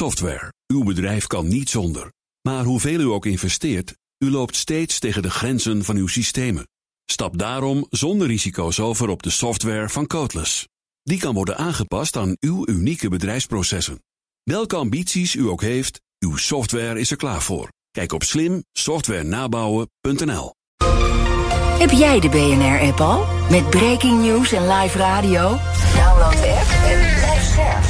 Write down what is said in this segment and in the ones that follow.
Software. Uw bedrijf kan niet zonder. Maar hoeveel u ook investeert, u loopt steeds tegen de grenzen van uw systemen. Stap daarom zonder risico's over op de software van Codeless. Die kan worden aangepast aan uw unieke bedrijfsprocessen. Welke ambities u ook heeft, uw software is er klaar voor. Kijk op slimsoftwarenabouwen.nl. Heb jij de BNR-app al? Met breaking news en live radio? Download de app en blijf scherp.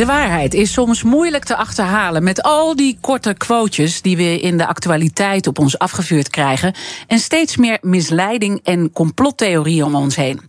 De waarheid is soms moeilijk te achterhalen met al die korte quotejes die we in de actualiteit op ons afgevuurd krijgen en steeds meer misleiding en complottheorieën om ons heen.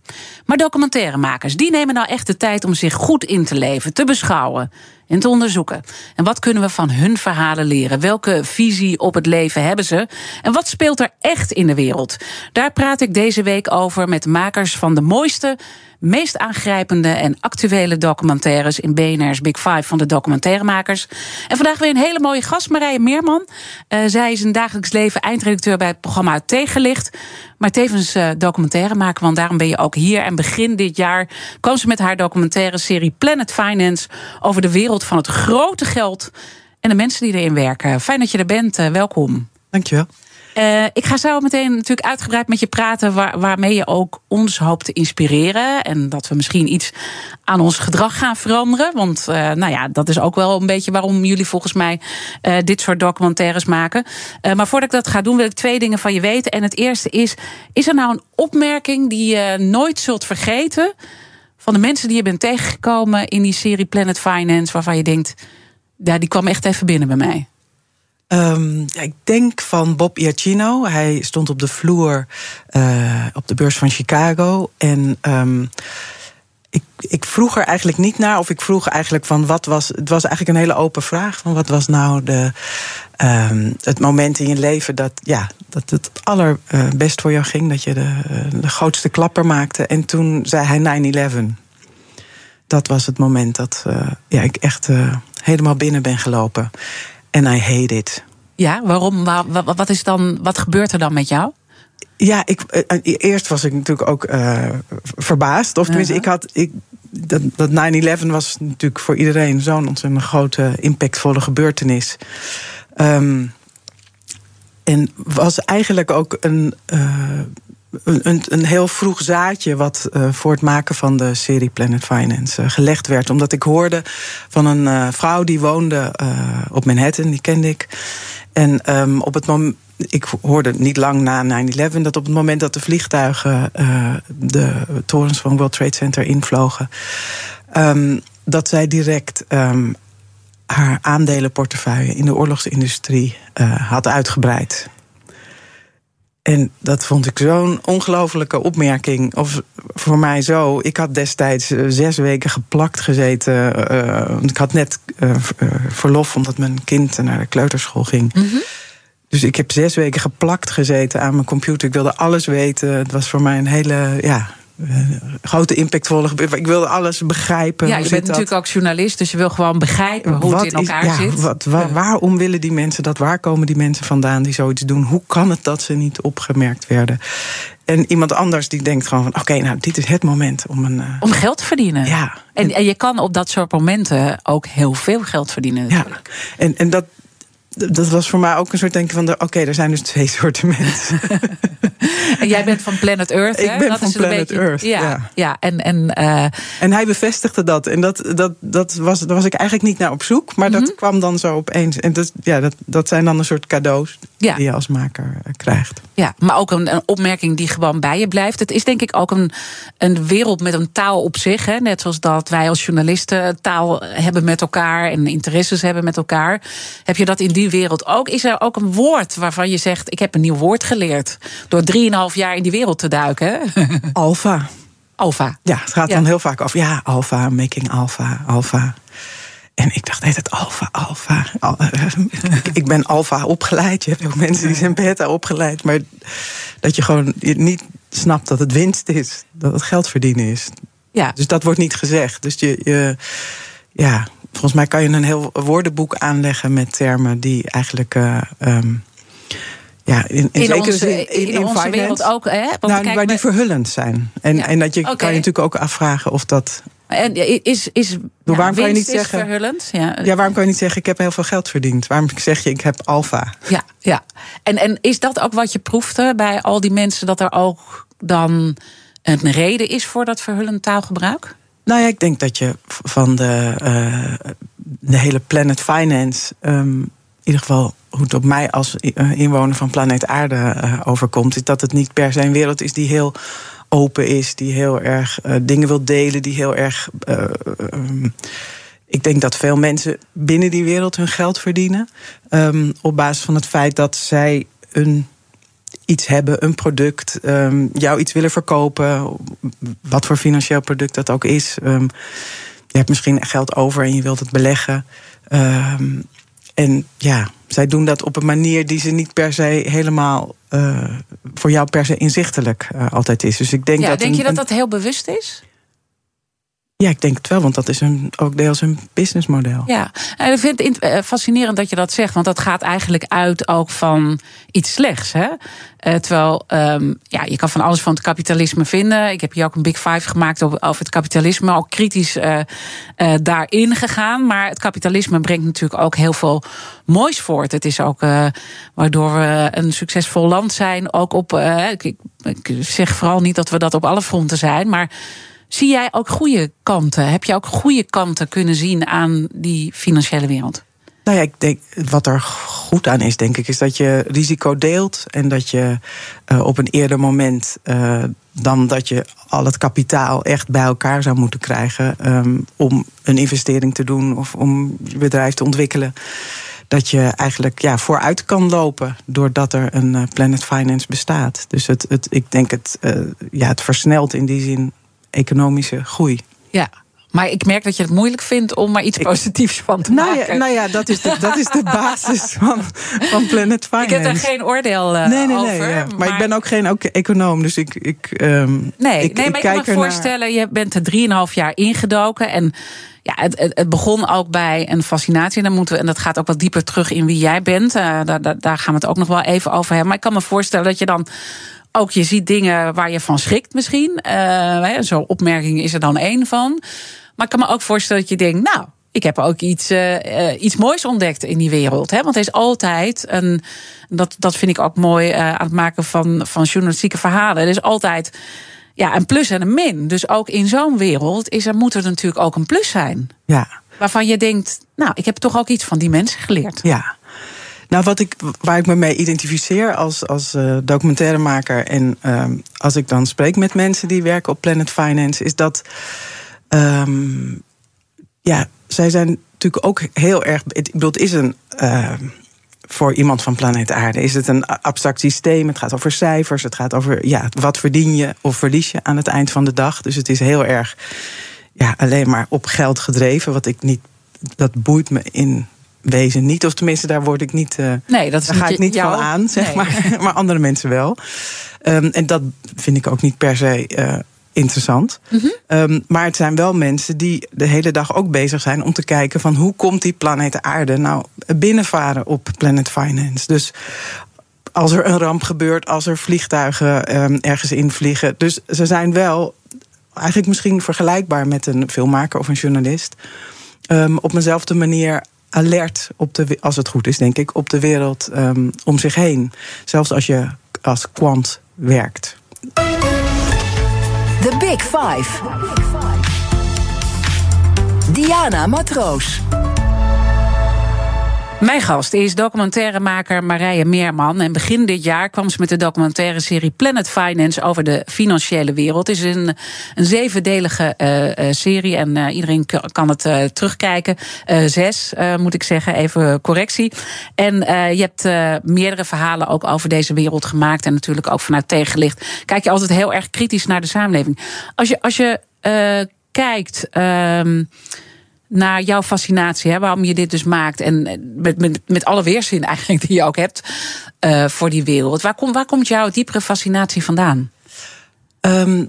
Maar documentairemakers, die nemen nou echt de tijd om zich goed in te leven, te beschouwen en te onderzoeken. En wat kunnen we van hun verhalen leren? Welke visie op het leven hebben ze? En wat speelt er echt in de wereld? Daar praat ik deze week over met makers van de mooiste meest aangrijpende en actuele documentaires in BNR's Big Five van de documentairemakers. En vandaag weer een hele mooie gast, Marije Meerman. Uh, zij is een dagelijks leven eindredacteur bij het programma Tegenlicht. Maar tevens uh, documentaire maken, want daarom ben je ook hier. En begin dit jaar kwam ze met haar documentaire serie Planet Finance over de wereld van het grote geld en de mensen die erin werken. Fijn dat je er bent. Uh, welkom. Dankjewel. Uh, ik ga zo meteen natuurlijk uitgebreid met je praten, waar, waarmee je ook ons hoopt te inspireren. En dat we misschien iets aan ons gedrag gaan veranderen. Want uh, nou ja, dat is ook wel een beetje waarom jullie volgens mij uh, dit soort documentaires maken. maar voordat ik dat ga doen, wil ik twee dingen van je weten. En het eerste is: is er nou een opmerking die je nooit zult vergeten van de mensen die je bent tegengekomen in die serie Planet Finance, waarvan je denkt, ja, die kwam echt even binnen bij mij? Ja, ik denk van Bob Iacchino. Hij stond op de vloer uh, op de beurs van Chicago. En um, ik, ik, vroeg er eigenlijk niet naar. Of ik vroeg eigenlijk van wat was. Het was eigenlijk een hele open vraag. Van wat was nou de, um, het moment in je leven dat, ja, dat het allerbest voor jou ging. Dat je de, de grootste klapper maakte. En toen zei hij 9-11. Dat was het moment dat ja, ik echt helemaal binnen ben gelopen. En I hate it. Ja, waarom? Wat, is dan, wat gebeurt er dan met jou? Ja, ik, eerst was ik natuurlijk ook uh, verbaasd. Of tenminste, uh -huh. ik had. Ik, dat, dat 9-11 was natuurlijk voor iedereen zo'n ontzettend grote, impactvolle gebeurtenis. Um, en was eigenlijk ook een. Uh, een, een, heel vroeg zaadje wat uh, voor het maken van de serie Planet Finance uh, gelegd werd. Omdat ik hoorde van een uh, vrouw die woonde op Manhattan, die kende ik. En um, op het moment. Ik hoorde niet lang na 9-11 dat op het moment dat de vliegtuigen de torens van World Trade Center invlogen, um, dat zij direct um, haar aandelenportefeuille in de oorlogsindustrie had uitgebreid. En dat vond ik zo'n ongelofelijke opmerking. Of voor mij zo. Ik had destijds uh, zes weken geplakt gezeten. Uh, ik had net uh, verlof omdat mijn kind naar de kleuterschool ging. Mm -hmm. Dus ik heb zes weken geplakt gezeten aan mijn computer. Ik wilde alles weten. Het was voor mij een hele ja, grote impactvolle gebeurtenis. Ik wilde alles begrijpen. Ja, je bent natuurlijk ook journalist, dus je wil gewoon begrijpen hoe wat het in elkaar is, ja, zit. Wat, waar, waarom willen die mensen dat? Waar komen die mensen vandaan die zoiets doen? Hoe kan het dat ze niet opgemerkt werden? En iemand anders die denkt gewoon van... oké, okay, nou, dit is het moment om een... Uh... Om geld te verdienen. Ja. En, en je kan op dat soort momenten ook heel veel geld verdienen. Natuurlijk. Ja, en, en dat, dat was voor mij ook een soort denken van... oké, okay, er zijn dus twee soorten mensen. en jij bent van Planet Earth, hè? Ik ben dat van is Planet beetje, Earth, ja. ja. ja en, en, uh, en hij bevestigde dat. En dat, dat, dat was, daar was ik eigenlijk niet naar op zoek. Maar mm -hmm. dat kwam dan zo opeens. En dat, ja, dat, dat zijn dan een soort cadeaus ja. die je als maker krijgt. Ja, maar ook een, een, opmerking die gewoon bij je blijft. Het is denk ik ook een, een wereld met een taal op zich. Hè? Net zoals dat wij als journalisten taal hebben met elkaar... en interesses hebben met elkaar. Heb je dat in die wereld ook? Is er ook een woord waarvan je zegt... ik heb een nieuw woord geleerd door drieënhalf jaar in die wereld te duiken? Alpha. Alpha. Ja, het gaat ja. dan heel vaak over... ja, alpha, making alpha, alpha. En ik dacht, heet het alfa, alfa. Al, ik, ik, ben alfa opgeleid. Je hebt ook mensen die zijn beta opgeleid. Maar dat je gewoon niet snapt dat het winst is. Dat het geld verdienen is. Ja. Dus dat wordt niet gezegd. Dus je, je ja, volgens mij kan je een heel woordenboek aanleggen met termen die eigenlijk uh, um, ja, in, in, onze, zin in, in, onze wereld ook. Hè? Want Nou, waar die verhullend zijn. En, Ja, en dat je kan je natuurlijk ook afvragen of dat. En is, is, waarom kan je niet zeggen- verhullend? Ja, Ja, waarom kan je niet zeggen, ik heb heel veel geld verdiend? Waarom zeg je, ik heb alfa? ja, ja. En, en is dat ook wat je proefde bij al die mensen, dat er ook dan een reden is voor dat verhullend taalgebruik? Nou ja, ik denk dat je van de, eh, de hele Planet Finance, ehm, in ieder geval hoe het op mij als eh, inwoner van planeet Aarde eh, overkomt, is dat het niet per se een wereld is die heel open is, die heel erg dingen wil delen, die heel erg. eh, ehm, ik denk dat veel mensen binnen die wereld hun geld verdienen. ehm, op basis van het feit dat zij een iets hebben, een product, ehm, jou iets willen verkopen, wat voor financieel product dat ook is. Ehm, je hebt misschien geld over en je wilt het beleggen. Ehm, en ja, zij doen dat op een manier die ze niet per se helemaal eh, voor jou per se inzichtelijk eh, altijd is. Dus ik denk ja, dat. denk een- je dat dat heel bewust is? Ja, ik denk het wel, want dat is een, ook deels een businessmodel. Ja, en ik vind het eh, fascinerend dat je dat zegt, want dat gaat eigenlijk uit ook van iets slechts. Hè? Eh, terwijl, ehm, ja, je kan van alles van het kapitalisme vinden. Ik heb hier ook een Big Five gemaakt over, het kapitalisme, ook kritisch eh, daarin gegaan. Maar het kapitalisme brengt natuurlijk ook heel veel moois voort. Het is ook waardoor we een succesvol land zijn, ook op. ik zeg vooral niet dat we dat op alle fronten zijn, maar. Zie jij ook goede kanten? Heb je ook goede kanten kunnen zien aan die financiële wereld? Nou ja, ik denk, wat er goed aan is, denk ik, is dat je risico deelt. En dat je eh, op een eerder moment eh, dan dat je al het kapitaal echt bij elkaar zou moeten krijgen. ehm, om een investering te doen of om je bedrijf te ontwikkelen. Dat je eigenlijk ja, vooruit kan lopen doordat er een eh, Planet Finance bestaat. Dus het, het, ik denk het, ja, het versnelt in die zin economische groei. Ja. Maar ik merk dat je het moeilijk vindt om er iets positiefs van te Nou maken. ja, nou ja dat, is de, dat is de basis van, van Planet Finance. ik heb daar geen oordeel eh, nee, nee, nee, over. ja. maar, ik ben ook geen ook econoom, dus ik. ik ehm, Nee, ik, nee maar ik, kan me ernaar. voorstellen, je bent er drieënhalf jaar ingedoken. En ja, het, het, begon ook bij een fascinatie. En, dan moeten we, en dat gaat ook wat dieper terug in wie jij bent. Eh, daar, daar, daar gaan we het ook nog wel even over hebben. Maar ik kan me voorstellen dat je dan ook je ziet dingen waar je van schrikt misschien. Eh, Zo'n opmerking is er dan één van. Maar ik kan me ook voorstellen dat je denkt, nou, ik heb ook iets, eh, eh, iets moois ontdekt in die wereld. Hè? Want er is altijd een. Dat, dat vind ik ook mooi aan het maken van, van journalistieke verhalen. Er is altijd ja, een plus en een min. Dus ook in zo'n wereld is er, moet er natuurlijk ook een plus zijn. Ja, Waarvan je denkt, nou, ik heb toch ook iets van die mensen geleerd. ja. Nou, wat ik, waar ik me mee identificeer als, als eh, documentairemaker en ehm, als ik dan spreek met mensen die werken op Planet Finance, is dat. ehm, ja, zij zijn natuurlijk ook heel erg. Ik bedoel, het is een. ehm, voor iemand van planeet Aarde is het een abstract systeem. Het gaat over cijfers. Het gaat over ja, wat verdien je of verlies je aan het eind van de dag. Dus het is heel erg ja, alleen maar op geld gedreven. Wat ik niet. Dat boeit me in wezen niet. Of tenminste, daar word ik niet. eh, Nee, dat is daar ga ik niet jou. van aan, zeg Nee. maar. Maar andere mensen wel. Ehm, en dat vind ik ook niet per se eh, interessant. Mhm. Ehm, maar het zijn wel mensen die de hele dag ook bezig zijn om te kijken van hoe komt die planeet Aarde nou binnenvaren op Planet Finance. Dus als er een ramp gebeurt, als er vliegtuigen ehm, ergens invliegen. Dus ze zijn wel eigenlijk misschien vergelijkbaar met een filmmaker of een journalist. Op eenzelfde manier alert op de, als het goed is, denk ik, op de wereld ehm, om zich heen. Zelfs als je als kwant werkt. The Big Five. Diana Matroos. Mijn gast is documentairemaker Marije Meerman. En begin dit jaar kwam ze met de documentaire serie Planet Finance over de financiële wereld. Het is een, een zevendelige eh, eh, serie en eh, iedereen kan het terugkijken. Zes, moet ik zeggen, even correctie. En je hebt meerdere verhalen ook over deze wereld gemaakt. En natuurlijk ook vanuit tegenlicht. Kijk je altijd heel erg kritisch naar de samenleving. Als je, als je kijkt. ehm, naar jouw fascinatie, hè, waarom je dit dus maakt. En met, met, met alle weerzin eigenlijk die je ook hebt eh, voor die wereld. Waar, kom, waar komt jouw diepere fascinatie vandaan? Ehm,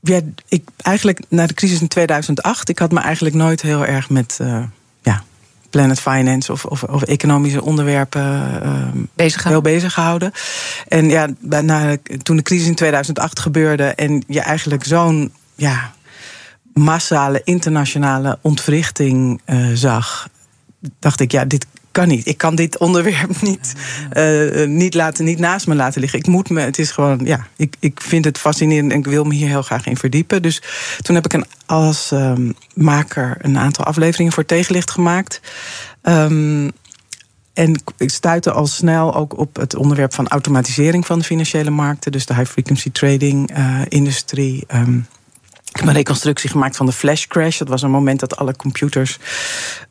ja, ik eigenlijk na de crisis in 2008, ik had me eigenlijk nooit heel erg met eh, ja, Planet Finance of, of, of economische onderwerpen bezig heel bezig gehouden. En ja, na, toen de crisis in 2008 gebeurde en je eigenlijk zo'n ja, massale internationale ontwrichting zag, dacht ik, ja, dit kan niet. Ik kan dit onderwerp niet, uh, niet, laten, niet naast me laten liggen. Ik moet me, het is gewoon, ja, ik, ik vind het fascinerend en ik wil me hier heel graag in verdiepen. Dus toen heb ik een, als um, maker een aantal afleveringen voor tegenlicht gemaakt. Um, en ik stuitte al snel ook op het onderwerp van automatisering van de financiële markten. Dus de high frequency trading industrie. Ik heb een reconstructie gemaakt van de flash crash. Dat was een moment dat alle computers,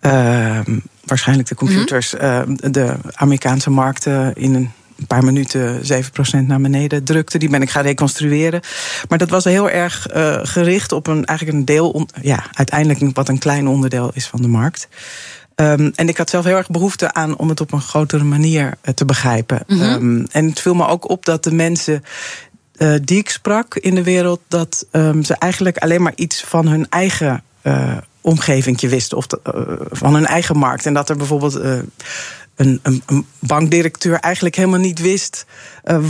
uh, waarschijnlijk de computers, uh, de Amerikaanse markten in een paar minuten 7% naar beneden drukte. Die ben ik gaan reconstrueren. Maar dat was heel erg uh, gericht op een, eigenlijk een deel, ja, uiteindelijk wat een klein onderdeel is van de markt. Um, en ik had zelf heel erg behoefte aan om het op een grotere manier te begrijpen. Mm -hmm. um, en het viel me ook op dat de mensen uh, die ik sprak in de wereld, dat um, ze eigenlijk alleen maar iets van hun eigen uh, omgeving wisten. Of de, uh, van hun eigen markt. En dat er bijvoorbeeld een, een, een, bankdirecteur eigenlijk helemaal niet wist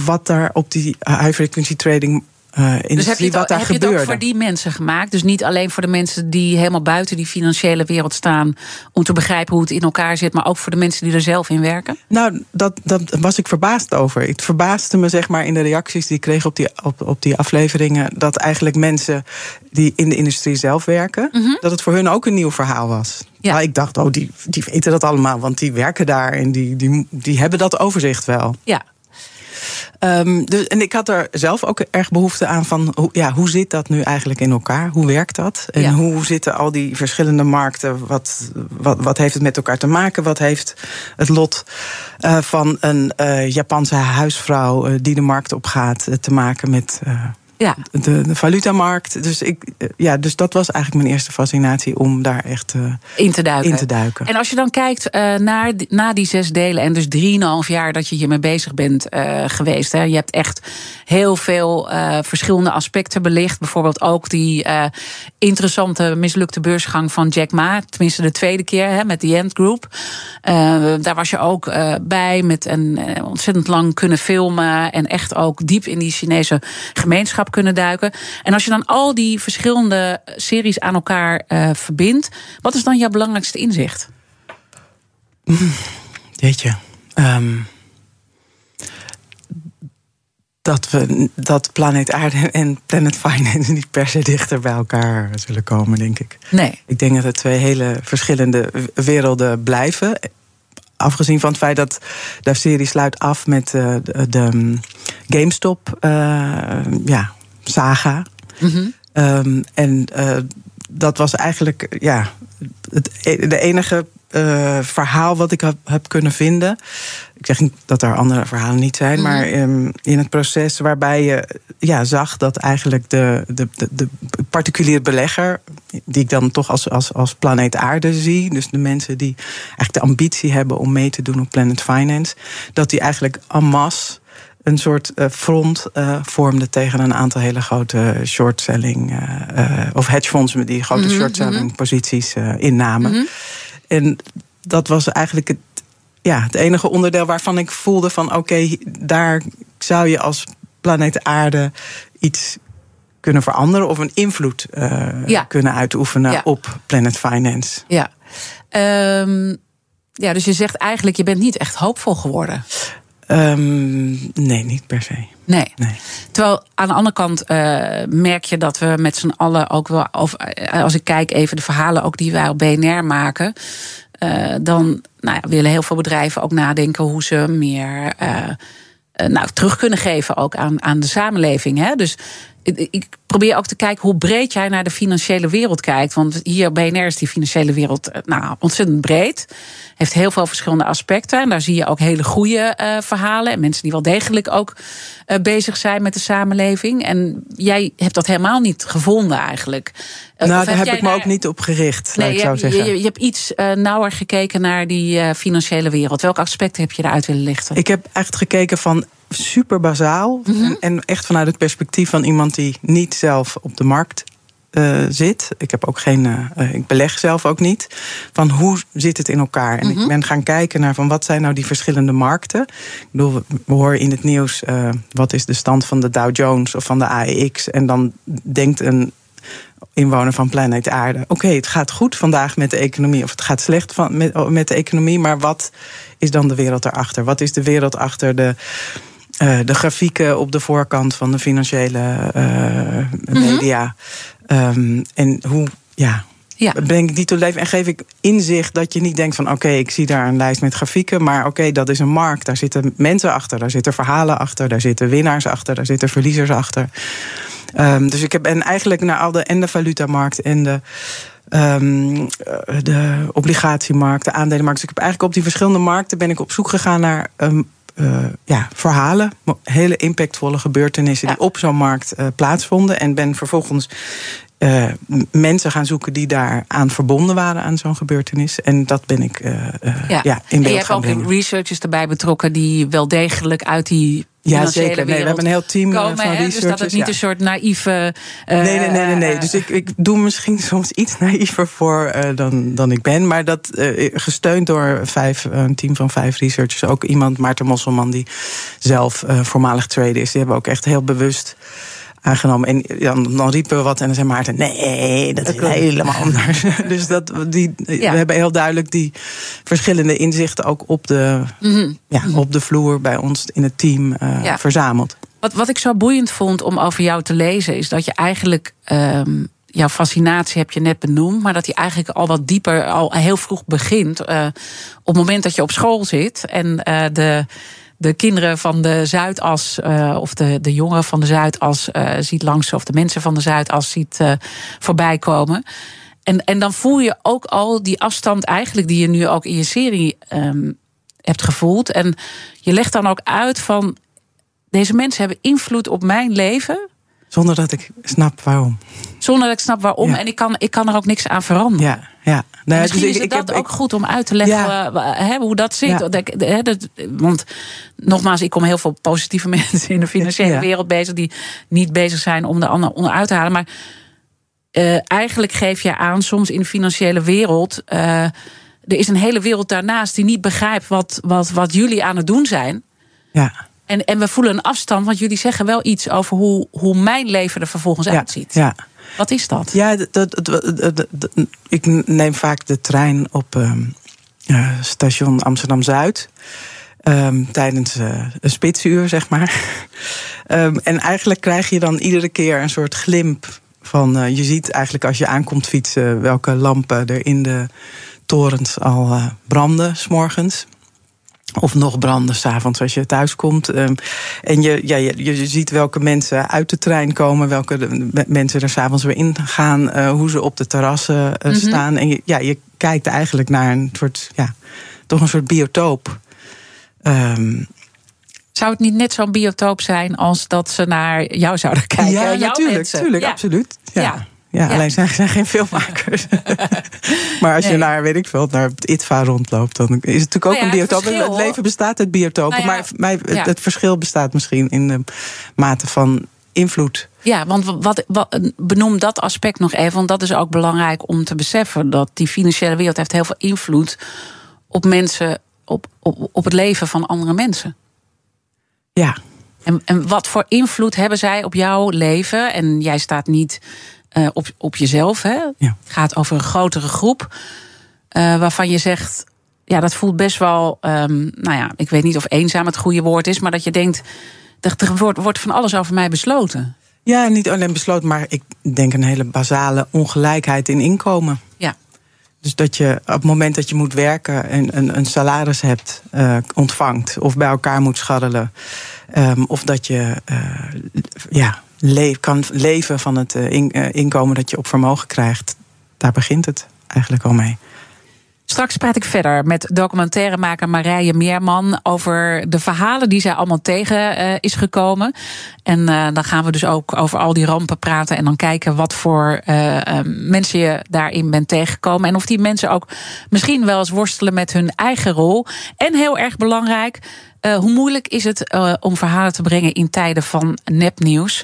wat daar op die high frequency trading uh, dus heb je, het, wat daar heb je het ook voor die mensen gemaakt? Dus niet alleen voor de mensen die helemaal buiten die financiële wereld staan... om te begrijpen hoe het in elkaar zit... maar ook voor de mensen die er zelf in werken? Nou, dat, dat was ik verbaasd over. Het verbaasde me zeg maar in de reacties die ik kreeg op die, op, op die afleveringen... dat eigenlijk mensen die in de industrie zelf werken... Mm -hmm. dat het voor hun ook een nieuw verhaal was. Ja. Nou, ik dacht, oh, die, die weten dat allemaal, want die werken daar... en die, die, die hebben dat overzicht wel. Ja, Um, dus, en ik had er zelf ook erg behoefte aan van hoe, ja, hoe zit dat nu eigenlijk in elkaar? Hoe werkt dat? En ja. hoe zitten al die verschillende markten? Wat, wat, wat heeft het met elkaar te maken? Wat heeft het lot uh, van een uh, Japanse huisvrouw uh, die de markt opgaat te maken met ja. de, de valutamarkt. Dus, ik, ja, dus dat was eigenlijk mijn eerste fascinatie om daar echt uh, in, te duiken. in te duiken. En als je dan kijkt uh, naar na die zes delen en dus drieënhalf jaar dat je hiermee bezig bent uh, geweest. Hè, je hebt echt heel veel verschillende aspecten belicht. Bijvoorbeeld ook die interessante mislukte beursgang van Jack Ma. Tenminste de tweede keer hè, met The End Group. daar was je ook bij met een ontzettend lang kunnen filmen. En echt ook diep in die Chinese gemeenschap kunnen duiken. En als je dan al die verschillende series aan elkaar uh, verbindt, wat is dan jouw belangrijkste inzicht? Weet je. Um, dat, we, dat planeet Aarde en Planet Finance niet per se dichter bij elkaar zullen komen, denk ik. Nee. Ik denk dat het twee hele verschillende werelden blijven. Afgezien van het feit dat de serie sluit af met uh, de, de, GameStop uh, ja, saga. Mm -hmm. um, en uh, dat was eigenlijk ja, het, de enige uh, verhaal wat ik heb, heb, kunnen vinden. Ik zeg niet dat er andere verhalen niet zijn, mm -hmm. maar um, in het proces waarbij je ja, zag dat eigenlijk de, de, de, de particuliere belegger, die ik dan toch als, als, als planeet Aarde zie, dus de mensen die eigenlijk de ambitie hebben om mee te doen op Planet Finance, dat die eigenlijk en masse een soort uh, front uh, vormde tegen een aantal hele grote shortselling uh, of hedgefonds die grote mm -hmm, shortselling posities innamen. Mm -hmm. En dat was eigenlijk het, ja, het enige onderdeel waarvan ik voelde van oké, okay, daar zou je als planeet Aarde iets kunnen veranderen of een invloed ja. kunnen uitoefenen ja. op Planet Finance. Ja. Um, ja, dus je zegt eigenlijk, je bent niet echt hoopvol geworden. Um, nee, niet per se. Nee. nee. Terwijl aan de andere kant uh, merk je dat we met z'n allen ook wel. Of, als ik kijk even de verhalen ook die wij op BNR maken. Uh, dan nou ja, willen heel veel bedrijven ook nadenken hoe ze meer. Uh, nou, terug kunnen geven ook aan, aan de samenleving. Hè? Dus ik probeer ook te kijken hoe breed jij naar de financiële wereld kijkt. Want hier BNR is die financiële wereld nou, ontzettend breed. Heeft heel veel verschillende aspecten. En daar zie je ook hele goede uh, verhalen. En mensen die wel degelijk ook uh, bezig zijn met de samenleving. En jij hebt dat helemaal niet gevonden eigenlijk. Uh, nou, daar heb ik me naar... ook niet op gericht, nee, ik zo zeggen. Je, je, hebt iets nauwer gekeken naar die financiële wereld. Welke aspecten heb je eruit willen lichten? Ik heb echt gekeken van super bazaal. Mm -hmm. en, en echt vanuit het perspectief van iemand die niet zelf op de markt uh, zit. Ik heb ook geen. Uh, ik beleg zelf ook niet. Van hoe zit het in elkaar? En ik mhm. ben gaan kijken naar van wat zijn nou die verschillende markten. Ik bedoel, we horen in het nieuws uh, wat is de stand van de Dow Jones of van de AEX. En dan denkt een inwoner van planeet Aarde. Oké, het gaat goed vandaag met de economie, of het gaat slecht van, met, met de economie, maar wat is dan de wereld erachter? Wat is de wereld achter de. Uh, de grafieken op de voorkant van de financiële uh, media. um, en hoe, ja, ja. Ben ik die te leven en geef ik inzicht dat je niet denkt van oké, ik zie daar een lijst met grafieken, maar oké, dat is een markt. Daar zitten mensen achter, daar zitten verhalen achter, daar zitten winnaars achter, daar zitten verliezers achter. Um, dus ik ben eigenlijk naar al de en de valutamarkt en de. Um, de obligatiemarkt, de aandelenmarkt. Dus ik heb eigenlijk op die verschillende markten ben ik op zoek gegaan naar um, uh, ja, verhalen, hele impactvolle gebeurtenissen die op zo'n markt uh, plaatsvonden. En ben vervolgens uh, mensen gaan zoeken die daar aan verbonden waren aan zo'n gebeurtenis. En dat ben ik ja. ja. in beeld En je hebt ook researchers erbij betrokken die wel degelijk uit die ja, zeker. Nee, we hebben een heel team komen, van researchers. Dus dat het niet een soort naïeve... Uh, nee, nee, nee, nee, nee. Dus ik, ik doe misschien soms iets naïver voor uh, dan, dan ik ben. Maar dat uh, gesteund door vijf, een team van vijf researchers. Ook iemand, Maarten Mosselman, die zelf voormalig trader is. Die hebben ook echt heel bewust aangenomen. En dan, dan riepen we wat en dan zei Maarten: nee, dat is helemaal anders. dus dat, die, we hebben heel duidelijk die verschillende inzichten ook op de, mhm. ja, op de vloer bij ons in het team uh, verzameld. Wat, wat ik zo boeiend vond om over jou te lezen, is dat je eigenlijk. Um, jouw fascinatie heb je net benoemd, maar dat die eigenlijk al wat dieper, al heel vroeg begint. Uh, op het moment dat je op school zit en uh, de de kinderen van de Zuidas, uh, of de, de jongeren van de Zuidas uh, ziet langs, of de mensen van de Zuidas ziet uh, voorbij komen. En, en dan voel je ook al die afstand eigenlijk die je nu ook in je serie um, hebt gevoeld. En je legt dan ook uit van deze mensen hebben invloed op mijn leven. Zonder dat ik snap waarom. Zonder dat ik snap waarom. En ik kan, ik kan er ook niks aan veranderen. Ja, Nou, Misschien dus is het ik, dat heb, ook goed om uit te leggen ja. hoe dat zit. Ja. Want nogmaals, ik kom heel veel positieve mensen in de financiële wereld bezig... die niet bezig zijn om de ander onderuit te halen. Maar uh, eigenlijk geef je aan soms in de financiële wereld... Uh, er is een hele wereld daarnaast die niet begrijpt wat, wat, wat jullie aan het doen zijn. Ja. En, en we voelen een afstand, want jullie zeggen wel iets over hoe, hoe mijn leven er vervolgens uitziet. Ja. Wat is dat? Ja, ik neem vaak de trein op uh, station Amsterdam Zuid. Um, tijdens uh, een spitsuur, zeg maar. um, en eigenlijk krijg je dan iedere keer een soort glimp van. Uh, je ziet eigenlijk als je aankomt fietsen welke lampen er in de torens al uh, branden, s'morgens. Of nog branden s'avonds als je thuis komt. Ehm, en je, ja, je, je ziet welke mensen uit de trein komen, welke mensen er s'avonds weer in gaan, uh, hoe ze op de terrassen uh, mm -hmm. staan. En je, ja, je kijkt eigenlijk naar een soort, ja, toch een soort biotoop. Um, zou het niet net zo'n biotoop zijn als dat ze naar jou zouden kijken? Ja, natuurlijk, natuurlijk, ja. absoluut. ja. ja. Ja, alleen zijn, zijn geen filmmakers. maar als je naar, weet ik veel, naar het ITVA rondloopt, dan is het natuurlijk ook nou een biotoop. Het, het, leven bestaat uit biotopen, nou maar het, het, verschil bestaat misschien in de mate van invloed. Ja, want wat, wat, benoem dat aspect nog even, want dat is ook belangrijk om te beseffen dat die financiële wereld heeft heel veel invloed op mensen, op, op, op het leven van andere mensen. Ja. En, en wat voor invloed hebben zij op jouw leven? En jij staat niet uh, op, op jezelf. Hè? Ja. Het gaat over een grotere groep. Uh, waarvan je zegt, ja, dat voelt best wel, um, nou ja, ik weet niet of eenzaam het goede woord is, maar dat je denkt, er wordt, wordt van alles over mij besloten. Ja, niet alleen besloten, maar ik denk een hele basale ongelijkheid in inkomen. Ja. Dus dat je op het moment dat je moet werken en een, een salaris hebt, uh, ontvangt of bij elkaar moet scharrelen. Um, of dat je uh, ja, le kan leven van het in, uh, inkomen dat je op vermogen krijgt. Daar begint het eigenlijk al mee. Straks praat ik verder met documentairemaker Marije Meerman over de verhalen die zij allemaal tegen uh, is gekomen. En uh, dan gaan we dus ook over al die rampen praten en dan kijken wat voor uh, mensen je daarin bent tegengekomen. En of die mensen ook misschien wel eens worstelen met hun eigen rol. En heel erg belangrijk, hoe moeilijk is het om verhalen te brengen in tijden van nepnieuws?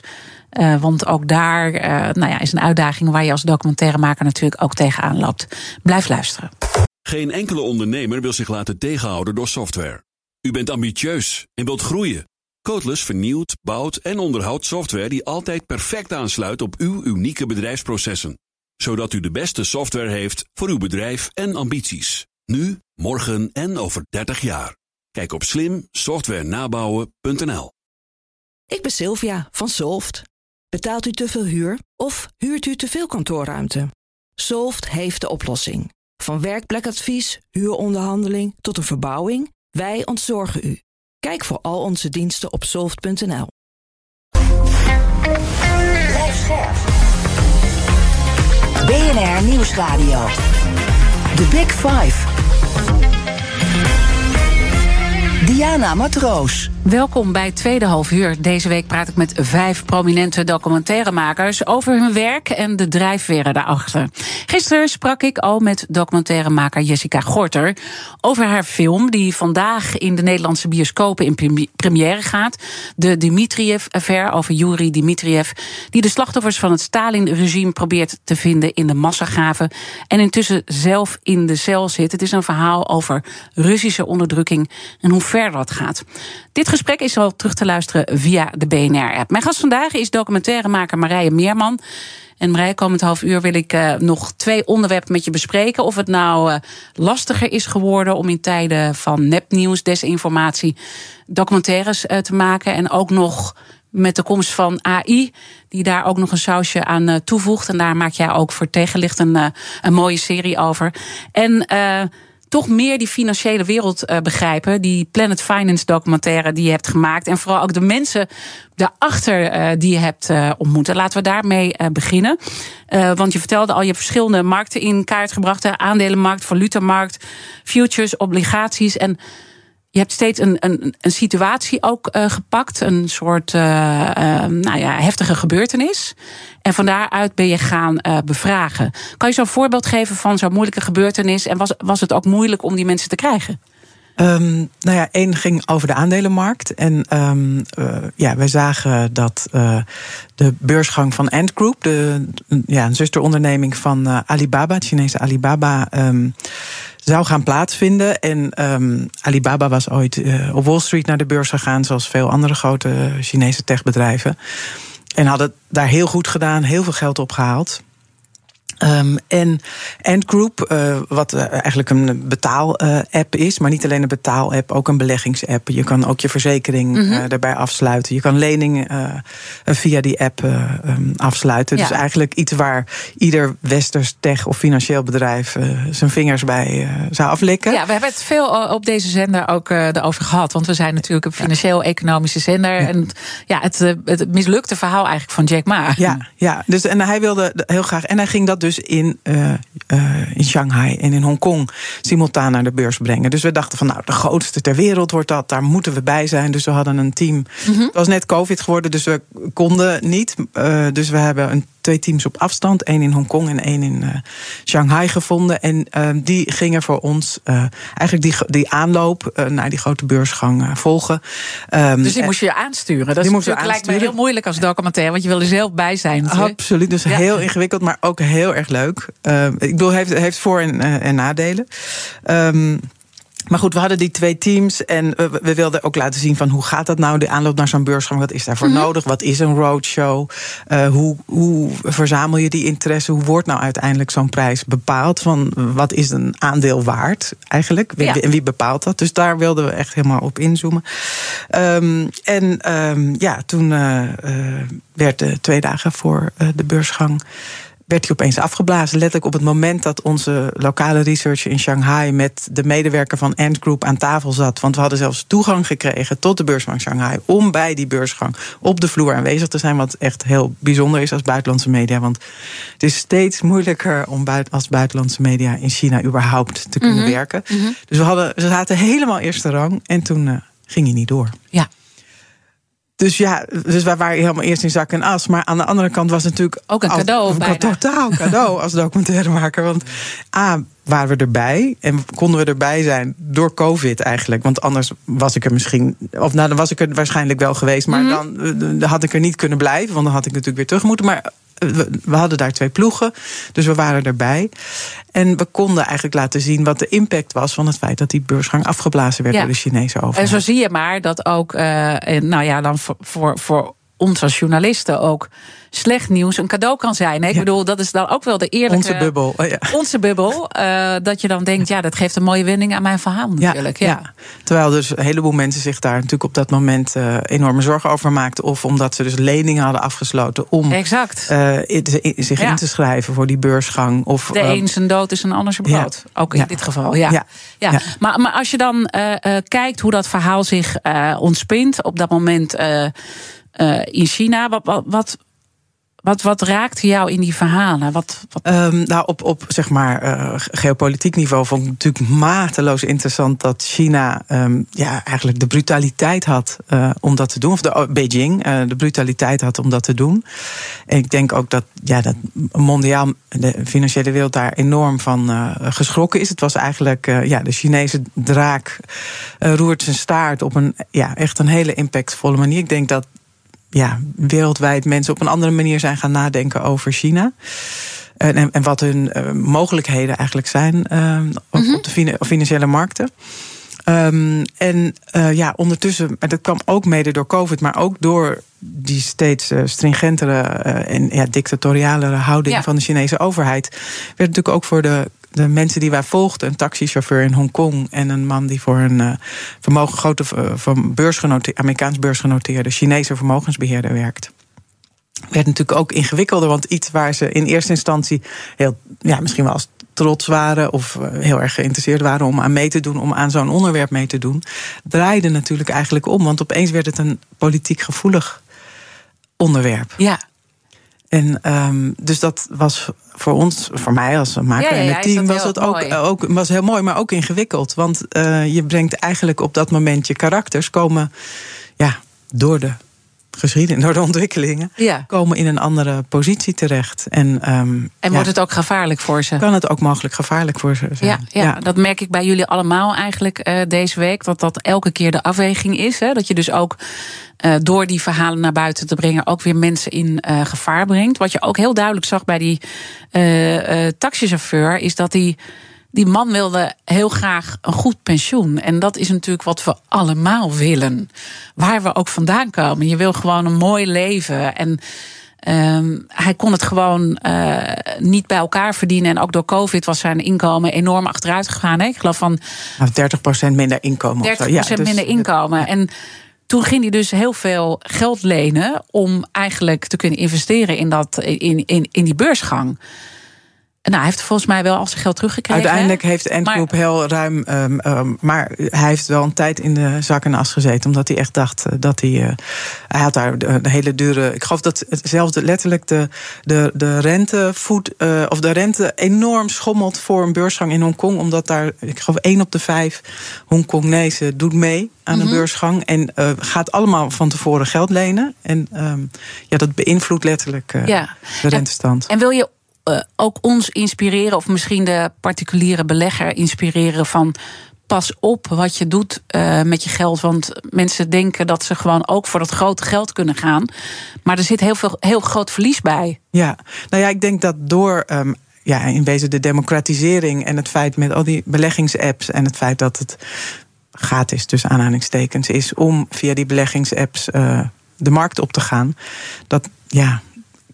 want ook daar nou ja, is een uitdaging waar je als documentairemaker natuurlijk ook tegenaan loopt. Blijf luisteren. Geen enkele ondernemer wil zich laten tegenhouden door software. U bent ambitieus en wilt groeien. Codeless vernieuwt, bouwt en onderhoudt software die altijd perfect aansluit op uw unieke bedrijfsprocessen. Zodat u de beste software heeft voor uw bedrijf en ambities. Nu, morgen en over 30 jaar. Kijk op slimsoftwarenabouwen.nl. Ik ben Sylvia van Solft. Betaalt u te veel huur of huurt u te veel kantoorruimte? Solft heeft de oplossing. Van werkplekadvies, huuronderhandeling tot een verbouwing, wij ontzorgen u. Kijk voor al onze diensten op soft.nl. BNR Nieuwsradio. The Big Five. Diana Matroos. Welkom bij Tweede Half Uur. Deze week praat ik met vijf prominente documentairemakers over hun werk en de drijfveren daarachter. Gisteren sprak ik al met documentairemaker Jessica Gorter over haar film die vandaag in de Nederlandse bioscopen in première gaat. De Dimitriev-affaire over Yuri Dimitriev, die de slachtoffers van het Stalin-regime probeert te vinden in de massagraven en intussen zelf in de cel zit. Het is een verhaal over Russische onderdrukking en hoe ver dat gaat. Dit gesprek is al terug te luisteren via de BNR-app. Mijn gast vandaag is documentairemaker Marije Meerman. En Marije, komend half uur wil ik uh, nog twee onderwerpen met je bespreken. Of het nou uh, lastiger is geworden om in tijden van nepnieuws, desinformatie, documentaires uh, te maken. En ook nog met de komst van AI, die daar ook nog een sausje aan toevoegt. En daar maak jij ook voor tegenlicht een, een mooie serie over. En toch meer die financiële wereld uh, begrijpen. Die Planet Finance documentaire die je hebt gemaakt. En vooral ook de mensen daarachter uh, die je hebt uh, ontmoet. Laten we daarmee beginnen. want je vertelde al, je hebt verschillende markten in kaart gebracht. De aandelenmarkt, valutamarkt, futures, obligaties. En je hebt steeds een, een, een situatie ook gepakt, een soort nou ja, heftige gebeurtenis. En van daaruit ben je gaan bevragen. Kan je zo'n voorbeeld geven van zo'n moeilijke gebeurtenis? En was, was het ook moeilijk om die mensen te krijgen? Um, nou ja, één ging over de aandelenmarkt. En um, uh, ja, wij zagen dat uh, de beursgang van Ant Group, de, ja, een zusteronderneming van Alibaba, het Chinese Alibaba. Um, zou gaan plaatsvinden. En Alibaba was ooit op Wall Street naar de beurs gegaan, zoals veel andere grote Chinese techbedrijven. En hadden daar heel goed gedaan, heel veel geld opgehaald. Um, en Ant Group, uh, wat uh, eigenlijk een betaal-app uh, is, maar niet alleen een betaal-app, ook een beleggingsapp. Je kan ook je verzekering mm -hmm. daarbij afsluiten. Je kan leningen via die app um, afsluiten. Ja. Dus eigenlijk iets waar ieder westers tech of financieel bedrijf zijn vingers bij zou aflikken. Ja, we hebben het veel op deze zender ook erover gehad. Want we zijn natuurlijk een financieel-economische zender. Ja. En ja, het, het mislukte verhaal eigenlijk van Jack Ma. Ja, ja dus, en hij wilde heel graag. En hij ging dat dus dus in, uh, uh, in Shanghai en in Hongkong simultaan naar de beurs brengen. Dus we dachten van nou, de grootste ter wereld wordt dat, daar moeten we bij zijn. Dus we hadden een team. Mm -hmm. Het was net COVID geworden, dus we konden niet. Uh, dus we hebben een twee teams op afstand. één in Hongkong en één in uh, Shanghai gevonden. En uh, die gingen voor ons uh, eigenlijk die, die aanloop naar die grote beursgang volgen. Um, dus die moest je aansturen. Dat is lijkt me heel moeilijk als documentaire, want je wil er zelf bij zijn. Absoluut, dus ja. heel ingewikkeld, maar ook heel erg leuk. ik bedoel, heeft, heeft voor- en, en nadelen. Um, maar goed, we hadden die twee teams en we, we, wilden ook laten zien van hoe gaat dat nou, de aanloop naar zo'n beursgang, wat is daarvoor mm -hmm. nodig, wat is een roadshow, uh, hoe, hoe verzamel je die interesse, hoe wordt nou uiteindelijk zo'n prijs bepaald, van wat is een aandeel waard eigenlijk, wie, ja. en wie bepaalt dat. Dus daar wilden we echt helemaal op inzoomen. Um, en um, ja, toen uh, uh, werd de twee dagen voor de beursgang werd hij opeens afgeblazen. Letterlijk op het moment dat onze lokale researcher in Shanghai met de medewerker van Ant Group aan tafel zat. Want we hadden zelfs toegang gekregen tot de beurs van Shanghai. om bij die beursgang op de vloer aanwezig te zijn. Wat echt heel bijzonder is als buitenlandse media. Want het is steeds moeilijker om als buitenlandse media in China überhaupt te kunnen mm -hmm. werken. Mm -hmm. Dus we, hadden, ze zaten helemaal eerste rang en toen uh, ging hij niet door. Ja. Dus ja, dus wij waren helemaal eerst in zak en as. Maar aan de andere kant was het natuurlijk ook een cadeau. Een totaal cadeau als documentairemaker. Want A, waren we erbij. En konden we erbij zijn door COVID eigenlijk. Want anders was ik er misschien. Of nou, dan was ik er waarschijnlijk wel geweest. Maar dan, dan had ik er niet kunnen blijven. Want dan had ik natuurlijk weer terug moeten. Maar we hadden daar twee ploegen, dus we waren erbij. En we konden eigenlijk laten zien wat de impact was van het feit dat die beursgang afgeblazen werd door de Chinese overheid. En zo zie je maar dat ook, uh, nou ja, dan voor, voor, voor ons als journalisten ook slecht nieuws een cadeau kan zijn. Ik bedoel, dat is dan ook wel de eerlijke... Onze bubbel. Oh, ja. Onze bubbel. Uh, dat je dan denkt, ja, dat geeft een mooie wending aan mijn verhaal natuurlijk. Ja, ja. Terwijl dus een heleboel mensen zich daar natuurlijk op dat moment uh, enorme zorgen over maakten. Of omdat ze dus leningen hadden afgesloten om exact. Uh, zich in te schrijven voor die beursgang. Of, de een zijn dood is een ander zijn brood. Ook in dit geval, ja. ja. Maar, maar als je dan kijkt hoe dat verhaal zich ontspint op dat moment... in China. Wat, wat, wat, wat, wat raakte jou in die verhalen? Wat, wat... Um, nou, op, op zeg maar uh, geopolitiek niveau vond ik natuurlijk mateloos interessant dat China um, ja, eigenlijk de brutaliteit had uh, om dat te doen. Of de, oh, Beijing uh, de brutaliteit had om dat te doen. En ik denk ook dat, ja, dat mondiaal de financiële wereld daar enorm van geschrokken is. Het was eigenlijk ja, de Chinese draak roert zijn staart op een ja, echt een hele impactvolle manier. Ik denk dat ja, wereldwijd mensen op een andere manier zijn gaan nadenken over China. En, en wat hun uh, mogelijkheden eigenlijk zijn uh, op, mm -hmm. op de financiële markten. Um, en uh, ja, ondertussen, maar dat kwam ook mede door COVID, maar ook door die steeds stringentere en ja, dictatorialere houding ja. van de Chinese overheid, werd natuurlijk ook voor de de mensen die wij volgden, een taxichauffeur in Hongkong en een man die voor een uh, vermogen, grote uh, van beursgenoteerde, Amerikaans beursgenoteerde Chinese vermogensbeheerder werkt. Werd natuurlijk ook ingewikkelder, want iets waar ze in eerste instantie heel, ja, misschien wel als trots waren of uh, heel erg geïnteresseerd waren om aan mee te doen, om aan zo'n onderwerp mee te doen, draaide natuurlijk eigenlijk om. Want opeens werd het een politiek gevoelig onderwerp. Ja. En um, dus dat was voor ons, voor mij als maker ja, ja, en het team, was het ook, ook was heel mooi, maar ook ingewikkeld. Want uh, je brengt eigenlijk op dat moment je karakters komen ja, door de geschiedenis, door de ontwikkelingen, ja. komen in een andere positie terecht. En, um, en wordt het ook gevaarlijk voor ze? Kan het ook mogelijk gevaarlijk voor ze zijn? Ja, ja, dat merk ik bij jullie allemaal eigenlijk uh, deze week. Dat dat elke keer de afweging is. Hè? Dat je dus ook uh, door die verhalen naar buiten te brengen ook weer mensen in uh, gevaar brengt. Wat je ook heel duidelijk zag bij die taxichauffeur, is dat hij die man wilde heel graag een goed pensioen. En dat is natuurlijk wat we allemaal willen. Waar we ook vandaan komen. Je wil gewoon een mooi leven. En um, hij kon het gewoon uh, niet bij elkaar verdienen. En ook door COVID was zijn inkomen enorm achteruit gegaan. Hè? Ik geloof van. 30% minder inkomen. 30% ja, dus, minder inkomen. En toen ging hij dus heel veel geld lenen om eigenlijk te kunnen investeren in, dat, in, in, in die beursgang. Nou, hij heeft volgens mij wel al zijn geld teruggekregen. Uiteindelijk heeft Ant Group heel ruim. Um, um, maar hij heeft wel een tijd in de zak en as gezeten. Omdat hij echt dacht dat hij. Uh, hij had daar de, de, hele dure. Ik geloof dat hetzelfde letterlijk de, de, de rente. Voet, uh, of de rente enorm schommelt voor een beursgang in Hongkong. Omdat daar, ik geloof, één op de vijf Hongkongnezen doet mee aan een mm -hmm. beursgang. En uh, gaat allemaal van tevoren geld lenen. En um, ja, dat beïnvloedt letterlijk ja. de rentestand. En, en wil je uh, ook ons inspireren, of misschien de particuliere belegger inspireren van. Pas op wat je doet uh, met je geld. Want mensen denken dat ze gewoon ook voor dat grote geld kunnen gaan. Maar er zit heel veel heel groot verlies bij. Ja, nou ja, ik denk dat door um, ja, in wezen de democratisering en het feit met al die beleggingsapps en het feit dat het gratis, tussen aanhalingstekens, is om via die beleggingsapps uh, de markt op te gaan. Dat ja,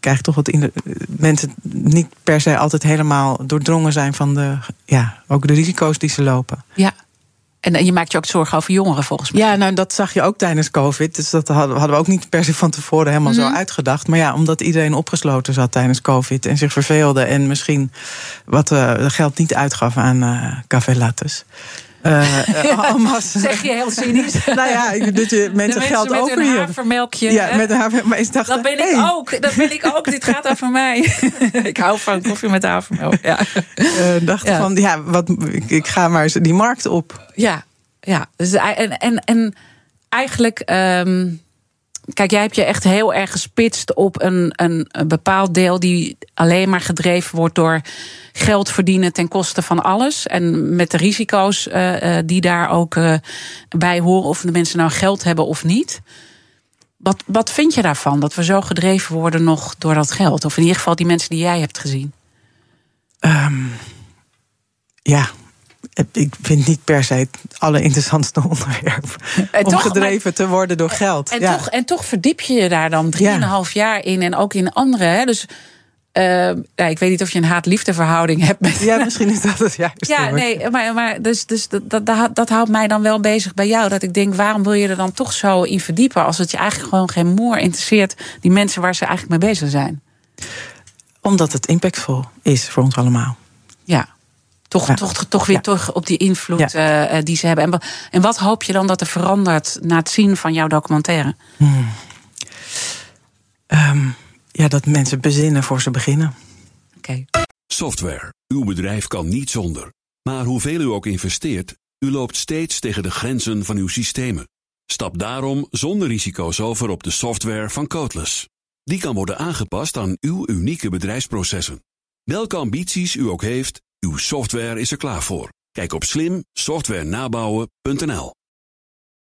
krijg toch wat in de, mensen niet per se altijd helemaal doordrongen zijn van de, ja, ook de risico's die ze lopen. Ja. En je maakt je ook zorgen over jongeren volgens mij. Ja, nou dat zag je ook tijdens COVID. Dus dat hadden, we ook niet per se van tevoren helemaal mm -hmm. zo uitgedacht. Maar ja, omdat iedereen opgesloten zat tijdens COVID en zich verveelde en misschien wat uh, geld niet uitgaf aan uh, café lattes. Uh, zeg je heel cynisch. nou ja, dat je mensen, mensen geld met over een havermelkje. Ja, met een havermelkje. Maar dacht, dat ben ik ook. Dat ben ik ook. Dit gaat over mij. ik hou van koffie met havermelk. Ja. Uh, dacht ja. van, ja, wat, ik, ik ga maar eens die markt op. Ja, ja. Dus, en, en, en eigenlijk... Um, kijk, jij hebt je echt heel erg gespitst op een, een, een bepaald deel die alleen maar gedreven wordt door geld verdienen ten koste van alles. En met de risico's uh, die daar ook uh, bij horen, of de mensen nou geld hebben of niet. Wat, wat vind je daarvan? Dat we zo gedreven worden nog door dat geld? Of in ieder geval die mensen die jij hebt gezien? Um, ja, ik vind niet per se het allerinteressantste onderwerp. En om toch, gedreven te worden door geld. En, toch, en toch verdiep je je daar dan drieënhalf ja. jaar in. En ook in andere. Hè? Dus uh, ja, ik weet niet of je een haat-liefde verhouding hebt met. Ja, misschien is dat het juist. Ja, nee, maar, maar dus, dus dat, dat, dat houdt mij dan wel bezig bij jou. Dat ik denk, waarom wil je er dan toch zo in verdiepen? Als het je eigenlijk gewoon geen moer interesseert, die mensen waar ze eigenlijk mee bezig zijn. Omdat het impactvol is voor ons allemaal. Ja. Toch, toch, toch weer toch op die invloed ja. uh, die ze hebben. En, en wat hoop je dan dat er verandert na het zien van jouw documentaire? Hmm. Um, ja, dat mensen bezinnen voor ze beginnen. Okay. Software. Uw bedrijf kan niet zonder. Maar hoeveel u ook investeert, u loopt steeds tegen de grenzen van uw systemen. Stap daarom zonder risico's over op de software van Codeless. Die kan worden aangepast aan uw unieke bedrijfsprocessen. Welke ambities u ook heeft, uw software is er klaar voor. Kijk op slimsoftwarenabouwen.nl.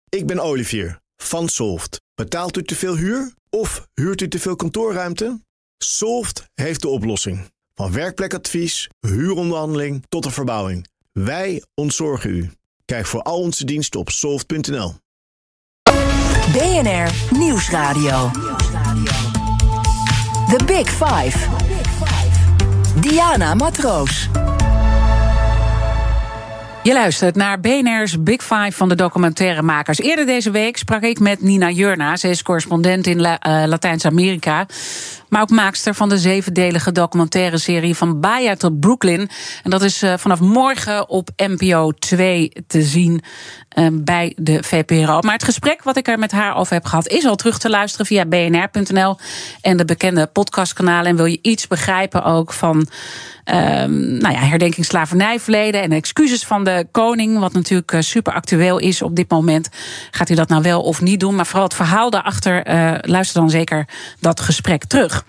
Ik ben Olivier van Solft. Betaalt u te veel huur of huurt u te veel kantoorruimte? Solft heeft de oplossing. Van werkplekadvies, huuronderhandeling tot de verbouwing. Wij ontzorgen u. Kijk voor al onze diensten op soft.nl. BNR Nieuwsradio. The Big Five. Diana Matroos. Je luistert naar BNR's Big Five van de documentairemakers. Eerder deze week sprak ik met Nina Jurna. Ze is correspondent in uh, Latijns-Amerika. Maar ook maakster van de zevendelige documentaire serie Van Baja tot Brooklyn. En dat is uh, vanaf morgen op NPO 2 te zien uh, bij de VPRO. Maar het gesprek wat ik er met haar over heb gehad is al terug te luisteren via bnr.nl en de bekende podcastkanalen. En wil je iets begrijpen ook van um, nou ja, herdenking slavernijverleden en excuses van de koning, wat natuurlijk uh, super actueel is op dit moment. Gaat u dat nou wel of niet doen? Maar vooral het verhaal daarachter, luister dan zeker dat gesprek terug.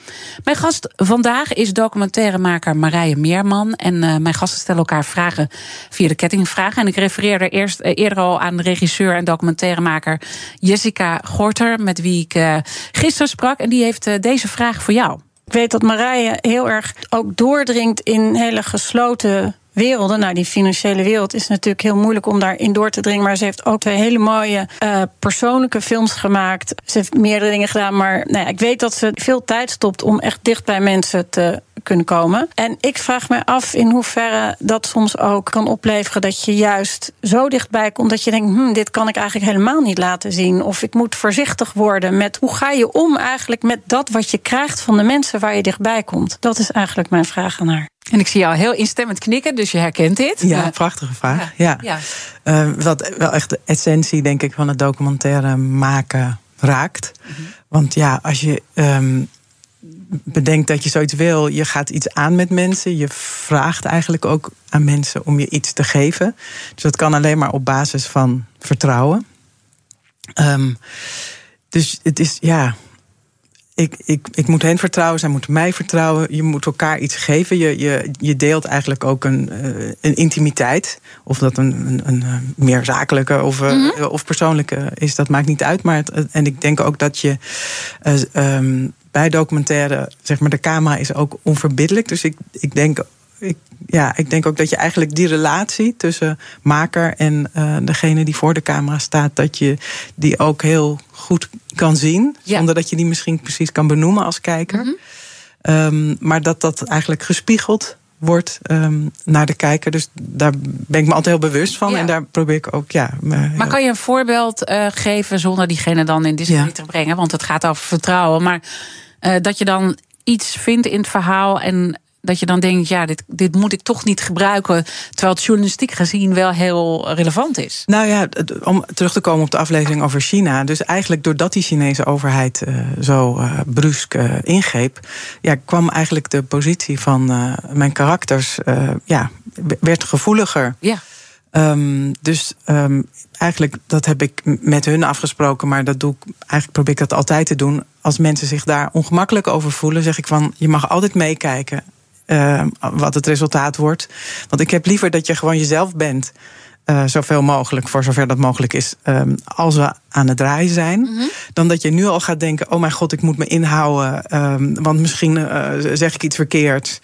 Mijn gast vandaag is documentairemaker Marije Meerman. En uh, mijn gasten stellen elkaar vragen via de kettingvragen. En ik refereerde eerst eerder al aan regisseur en documentairemaker Jessica Gorter, met wie ik gisteren sprak. En die heeft deze vraag voor jou. Ik weet dat Marije heel erg ook doordringt in hele gesloten werelden. Nou, die financiële wereld is natuurlijk heel moeilijk om daarin door te dringen. Maar ze heeft ook twee hele mooie uh, persoonlijke films gemaakt. Ze heeft meerdere dingen gedaan. Maar nou ja, ik weet dat ze veel tijd stopt om echt dicht bij mensen te kunnen komen. En ik vraag me af in hoeverre dat soms ook kan opleveren dat je juist zo dichtbij komt dat je denkt: hm, dit kan ik eigenlijk helemaal niet laten zien. Of ik moet voorzichtig worden met hoe ga je om eigenlijk met dat wat je krijgt van de mensen waar je dichtbij komt. Dat is eigenlijk mijn vraag aan haar. En ik zie jou heel instemmend knikken, dus je herkent dit. Ja, prachtige vraag. Ja. ja. Uh, wat wel echt de essentie, denk ik, van het documentaire maken raakt. Mm -hmm. Want ja, als je um, bedenkt dat je zoiets wil, je gaat iets aan met mensen. Je vraagt eigenlijk ook aan mensen om je iets te geven. Dus dat kan alleen maar op basis van vertrouwen. Um, dus het is, ja, ik, ik, ik moet hen vertrouwen, zij moeten mij vertrouwen. Je moet elkaar iets geven. Je, je, je deelt eigenlijk ook een, uh, een intimiteit. Of dat een, een, een uh, meer zakelijke of, uh, mm -hmm. of persoonlijke is, dat maakt niet uit. Maar het, en ik denk ook dat je um, bij documentaire, zeg maar, de camera is ook onverbiddelijk. Dus ik, ik denk ik, ja, ik denk ook dat je eigenlijk die relatie tussen maker en uh, degene die voor de camera staat, dat je die ook heel goed kan zien. Ja. Zonder dat je die misschien precies kan benoemen als kijker. Mm -hmm. um, maar dat dat eigenlijk gespiegeld wordt um, naar de kijker. Dus daar ben ik me altijd heel bewust van. Ja. En daar probeer ik ook, ja. Maar kan je een voorbeeld uh, geven zonder diegene dan in discussie ja. te brengen? Want het gaat over vertrouwen. Maar uh, dat je dan iets vindt in het verhaal en dat je dan denkt, ja, dit, dit moet ik toch niet gebruiken. Terwijl het journalistiek gezien wel heel relevant is. Nou ja, om terug te komen op de aflevering over China. Dus eigenlijk doordat die Chinese overheid uh, zo uh, brusk uh, ingreep, ja, kwam eigenlijk de positie van mijn karakters, ja, werd gevoeliger. Ja. Um, dus um, eigenlijk, dat heb ik met hun afgesproken, maar dat doe ik, eigenlijk probeer ik dat altijd te doen. Als mensen zich daar ongemakkelijk over voelen, zeg ik van je mag altijd meekijken uh, wat het resultaat wordt. Want ik heb liever dat je gewoon jezelf bent. Uh, zoveel mogelijk, voor zover dat mogelijk is, um, als we aan het draaien zijn. Mm -hmm. Dan dat je nu al gaat denken: oh mijn god, ik moet me inhouden. Um, want misschien uh, zeg ik iets verkeerd.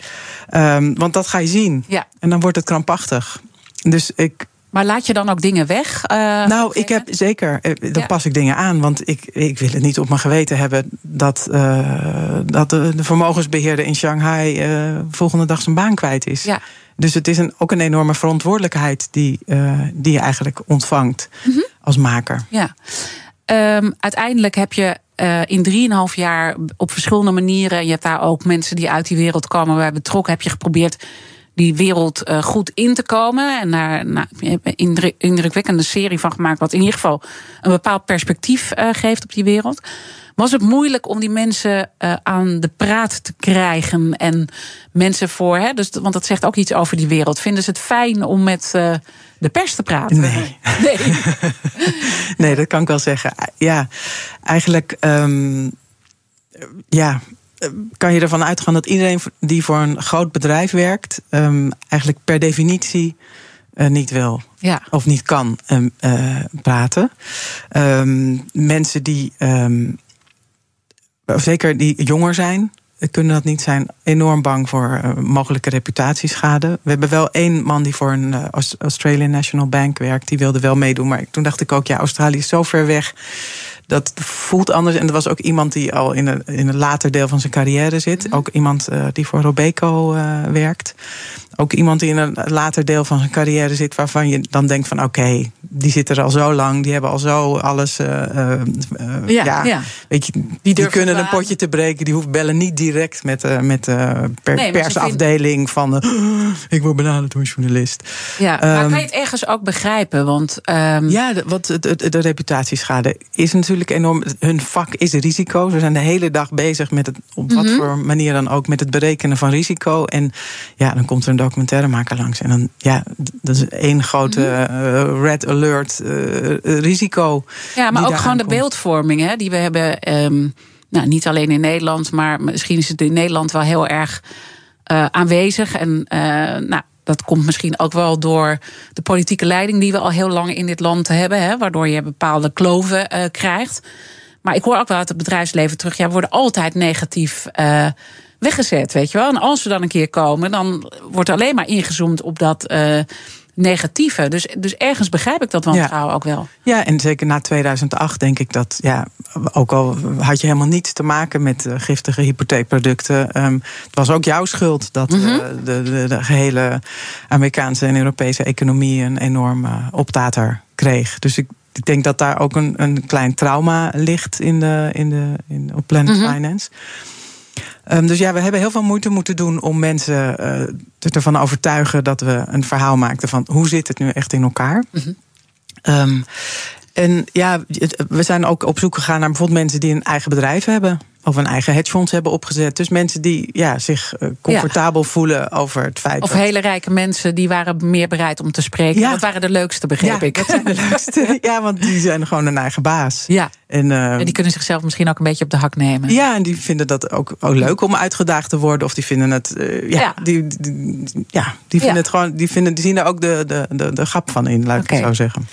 Um, want dat ga je zien. Ja. En dan wordt het krampachtig. Dus ik. Maar laat je dan ook dingen weg? Uh, nou, ik heb zeker. Dan ja. pas ik dingen aan. Want ik, ik wil het niet op mijn geweten hebben dat, uh, dat de, de, vermogensbeheerder in Shanghai uh, volgende dag zijn baan kwijt is. Ja. Dus het is een, ook een enorme verantwoordelijkheid die, die je eigenlijk ontvangt mm -hmm. als maker. Ja. Um, uiteindelijk heb je uh, in 3,5 jaar op verschillende manieren. Je hebt daar ook mensen die uit die wereld komen bij betrokken. Heb je geprobeerd die wereld uh, goed in te komen. En daar nou, een indrukwekkende serie van gemaakt. Wat in ieder geval een bepaald perspectief uh, geeft op die wereld. Was het moeilijk om die mensen uh, aan de praat te krijgen? En mensen voor, hè, dus, want dat zegt ook iets over die wereld. Vinden ze het fijn om met de pers te praten? Nee. Nee. nee, dat kan ik wel zeggen. Ja, eigenlijk. Um, ja, kan je ervan uitgaan dat iedereen die voor een groot bedrijf werkt, um, eigenlijk per definitie uh, niet wil ja. of niet kan um, uh, praten. Um, mensen die, zeker die jonger zijn, kunnen dat niet zijn. Enorm bang voor uh, mogelijke reputatieschade. We hebben wel één man die voor een Australian National Bank werkt. Die wilde wel meedoen. Maar toen dacht ik ook, ja, Australië is zo ver weg dat voelt anders. En er was ook iemand die al in een, in een later deel van zijn carrière zit. -hmm. Ook iemand uh, die voor Robeco uh, werkt. Ook iemand die in een later deel van zijn carrière zit, waarvan je dan denkt van oké, okay, die zitten er al zo lang, die hebben al zo alles. Uh, ja, ja, ja, Weet je, die, die kunnen een potje te breken, die hoeven bellen niet direct met, met de per nee, persafdeling van ik word benaderd door een journalist. Ja, um, maar kan je het ergens ook begrijpen? Want, um... Ja, wat, de, de, de reputatieschade is natuurlijk enorm. Hun vak is risico. Ze zijn de hele dag bezig met het, op wat mm -hmm. voor manier dan ook, met het berekenen van risico. En ja, dan komt er een documentairemaker langs. En dan, ja, dat is één grote uh, red alert uh, risico. Ja, maar ook gewoon de beeldvorming hè, die we hebben. Um, nou, niet alleen in Nederland, maar misschien is het in Nederland wel heel erg uh, aanwezig. En nou, dat komt misschien ook wel door de politieke leiding die we al heel lang in dit land hebben, hè, waardoor je bepaalde kloven krijgt. Maar ik hoor ook wel uit het bedrijfsleven terug. Ja, we worden altijd negatief weggezet, weet je wel. En als we dan een keer komen, dan wordt er alleen maar ingezoomd op dat uh, negatieve. Dus, dus ergens begrijp ik dat wantrouwen ja. ook wel. Ja, en zeker na 2008 denk ik dat, ja, ook al had je helemaal niets te maken met uh, giftige hypotheekproducten. Um, het was ook jouw schuld dat mm -hmm. uh, de, de, de, gehele Amerikaanse en Europese economie een enorme optater kreeg. Dus ik, ik denk dat daar ook een, een klein trauma ligt in de, in de, in, op Planet mm -hmm. Finance. Um, dus ja, we hebben heel veel moeite moeten doen om mensen uh, ervan overtuigen dat we een verhaal maakten van hoe zit het nu echt in elkaar. Mm -hmm. um, en ja, we zijn ook op zoek gegaan naar bijvoorbeeld mensen die een eigen bedrijf hebben. Of een eigen hedgefonds hebben opgezet. Dus mensen die ja, zich comfortabel ja. voelen over het feit. Of dat... hele rijke mensen die waren meer bereid om te spreken. Ja. Dat waren de leukste, begreep ja, ik. Dat zijn de leukste. ja, want die zijn gewoon een eigen baas. Ja. En, uh, en die kunnen zichzelf misschien ook een beetje op de hak nemen. Ja, en die vinden dat ook, ook leuk om uitgedaagd te worden. Of die vinden het. Uh, ja, Die, die, ja, die vinden het gewoon. Die, vinden, die zien er ook de, de, de, de grap van in, laat okay. ik het zo zeggen.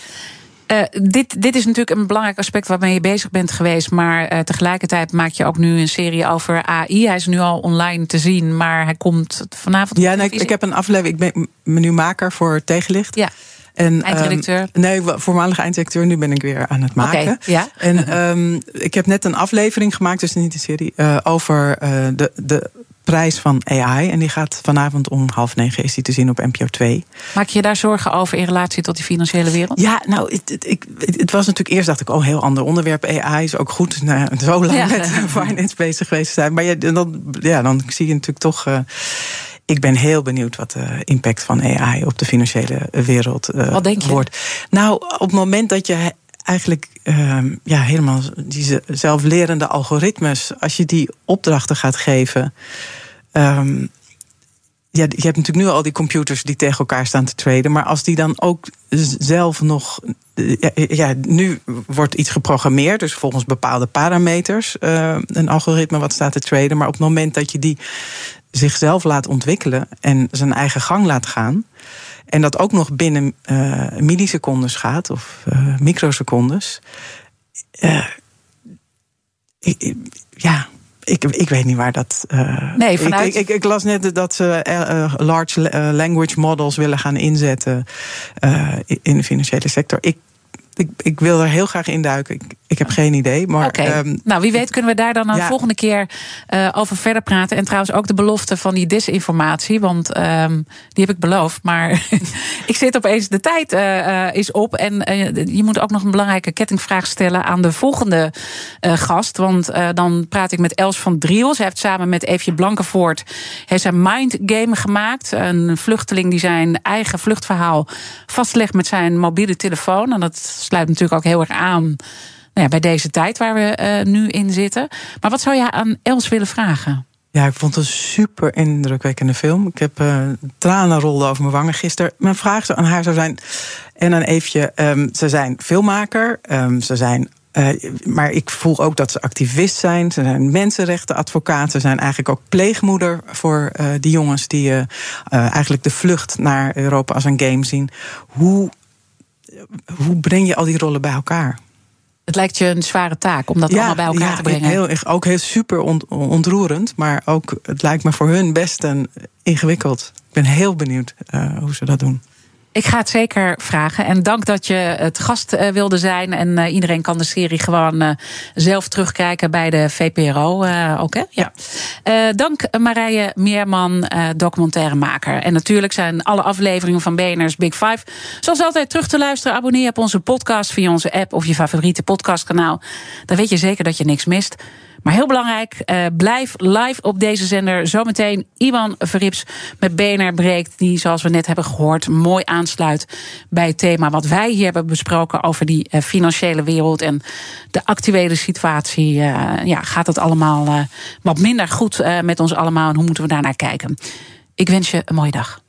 Uh, dit, dit is natuurlijk een belangrijk aspect waarmee je bezig bent geweest. Maar uh, tegelijkertijd maak je ook nu een serie over AI. Hij is nu al online te zien, maar hij komt vanavond. Ja, nee, ik, ik heb een aflevering. Ik ben menumaker voor Tegenlicht. Ja. En, eindredacteur? Um, nee, voormalig eindredacteur. Nu ben ik weer aan het maken. Okay, ja. En um, ik heb net een aflevering gemaakt, dus niet een serie, uh, over de, de prijs van AI. En die gaat vanavond om half negen is die te zien op NPO 2. Maak je daar zorgen over in relatie tot die financiële wereld? Ja, nou, het, het, ik, het was natuurlijk eerst dacht ik, oh, heel ander onderwerp. AI is ook goed. Nou, zo lang ja. met finance bezig geweest zijn. Maar ja, dan, ja, dan zie je natuurlijk toch. Uh, ik ben heel benieuwd wat de impact van AI op de financiële wereld uh, wat denk je? wordt. Nou, op het moment dat je eigenlijk uh, ja, helemaal die zelflerende algoritmes, als je die opdrachten gaat geven. Um, ja, je hebt natuurlijk nu al die computers die tegen elkaar staan te traden. Maar als die dan ook zelf nog. Ja, nu wordt iets geprogrammeerd, dus volgens bepaalde parameters. Uh, een algoritme wat staat te traden. Maar op het moment dat je die zichzelf laat ontwikkelen en zijn eigen gang laat gaan. En dat ook nog binnen uh, millisecondes gaat, of uh, microsecondes. ja, ik, ik weet niet waar dat. Nee, vanuit... ik, ik, ik, las net dat ze large language models willen gaan inzetten in de financiële sector. Ik ik, ik wil er heel graag induiken. Ik, ik heb geen idee. Maar, ehm, nou, wie weet kunnen we daar dan een volgende keer uh, over verder praten. En trouwens ook de belofte van die disinformatie. Want um, die heb ik beloofd. Maar ik zit opeens, de tijd uh, is op. En je moet ook nog een belangrijke kettingvraag stellen aan de volgende gast. Want dan praat ik met Els van Driel. Ze heeft samen met Eefje Blankenvoort heeft een mind game gemaakt. Een vluchteling die zijn eigen vluchtverhaal vastlegt met zijn mobiele telefoon. En dat sluit natuurlijk ook heel erg aan nou ja, bij deze tijd waar we uh, nu in zitten. Maar wat zou je aan Els willen vragen? Ja, ik vond het een super indrukwekkende film. Ik heb uh, tranen rollen over mijn wangen gisteren. Mijn vraag aan haar zou zijn, en dan even, um, ze zijn filmmaker, um, ze zijn uh, maar ik voel ook dat ze activist zijn. Ze zijn mensenrechtenadvocaat. Ze zijn eigenlijk ook pleegmoeder voor die jongens die eigenlijk de vlucht naar Europa als een game zien. Hoe hoe breng je al die rollen bij elkaar? Het lijkt je een zware taak om dat allemaal bij elkaar te brengen. Heel, ook heel super ontroerend. Maar ook, het lijkt me voor hun best een ingewikkeld. Ik ben heel benieuwd uh, hoe ze dat doen. Ik ga het zeker vragen. En dank dat je het gast uh, wilde zijn. En uh, iedereen kan de serie gewoon uh, zelf terugkijken bij de VPRO ook. Hè? Ja. dank Marije Meerman, documentairemaker. En natuurlijk zijn alle afleveringen van BNR's Big Five... zoals altijd terug te luisteren. Abonneer op onze podcast via onze app of je favoriete podcastkanaal. Dan weet je zeker dat je niks mist. Maar heel belangrijk, uh, blijf live op deze zender. Zometeen Iwan Verrips met BNR Breekt. Die, zoals we net hebben gehoord, mooi aansluit bij het thema wat wij hier hebben besproken over die uh, financiële wereld en de actuele situatie. Uh, ja, gaat het allemaal wat minder goed met ons allemaal en hoe moeten we daarnaar kijken? Ik wens je een mooie dag.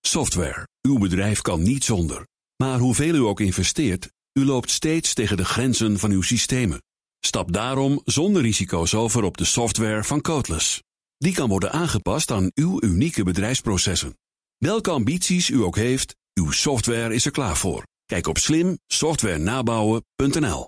Software. Uw bedrijf kan niet zonder. Maar hoeveel u ook investeert, u loopt steeds tegen de grenzen van uw systemen. Stap daarom zonder risico's over op de software van Codeless. Die kan worden aangepast aan uw unieke bedrijfsprocessen. Welke ambities u ook heeft, uw software is er klaar voor. Kijk op slimsoftwarenabouwen.nl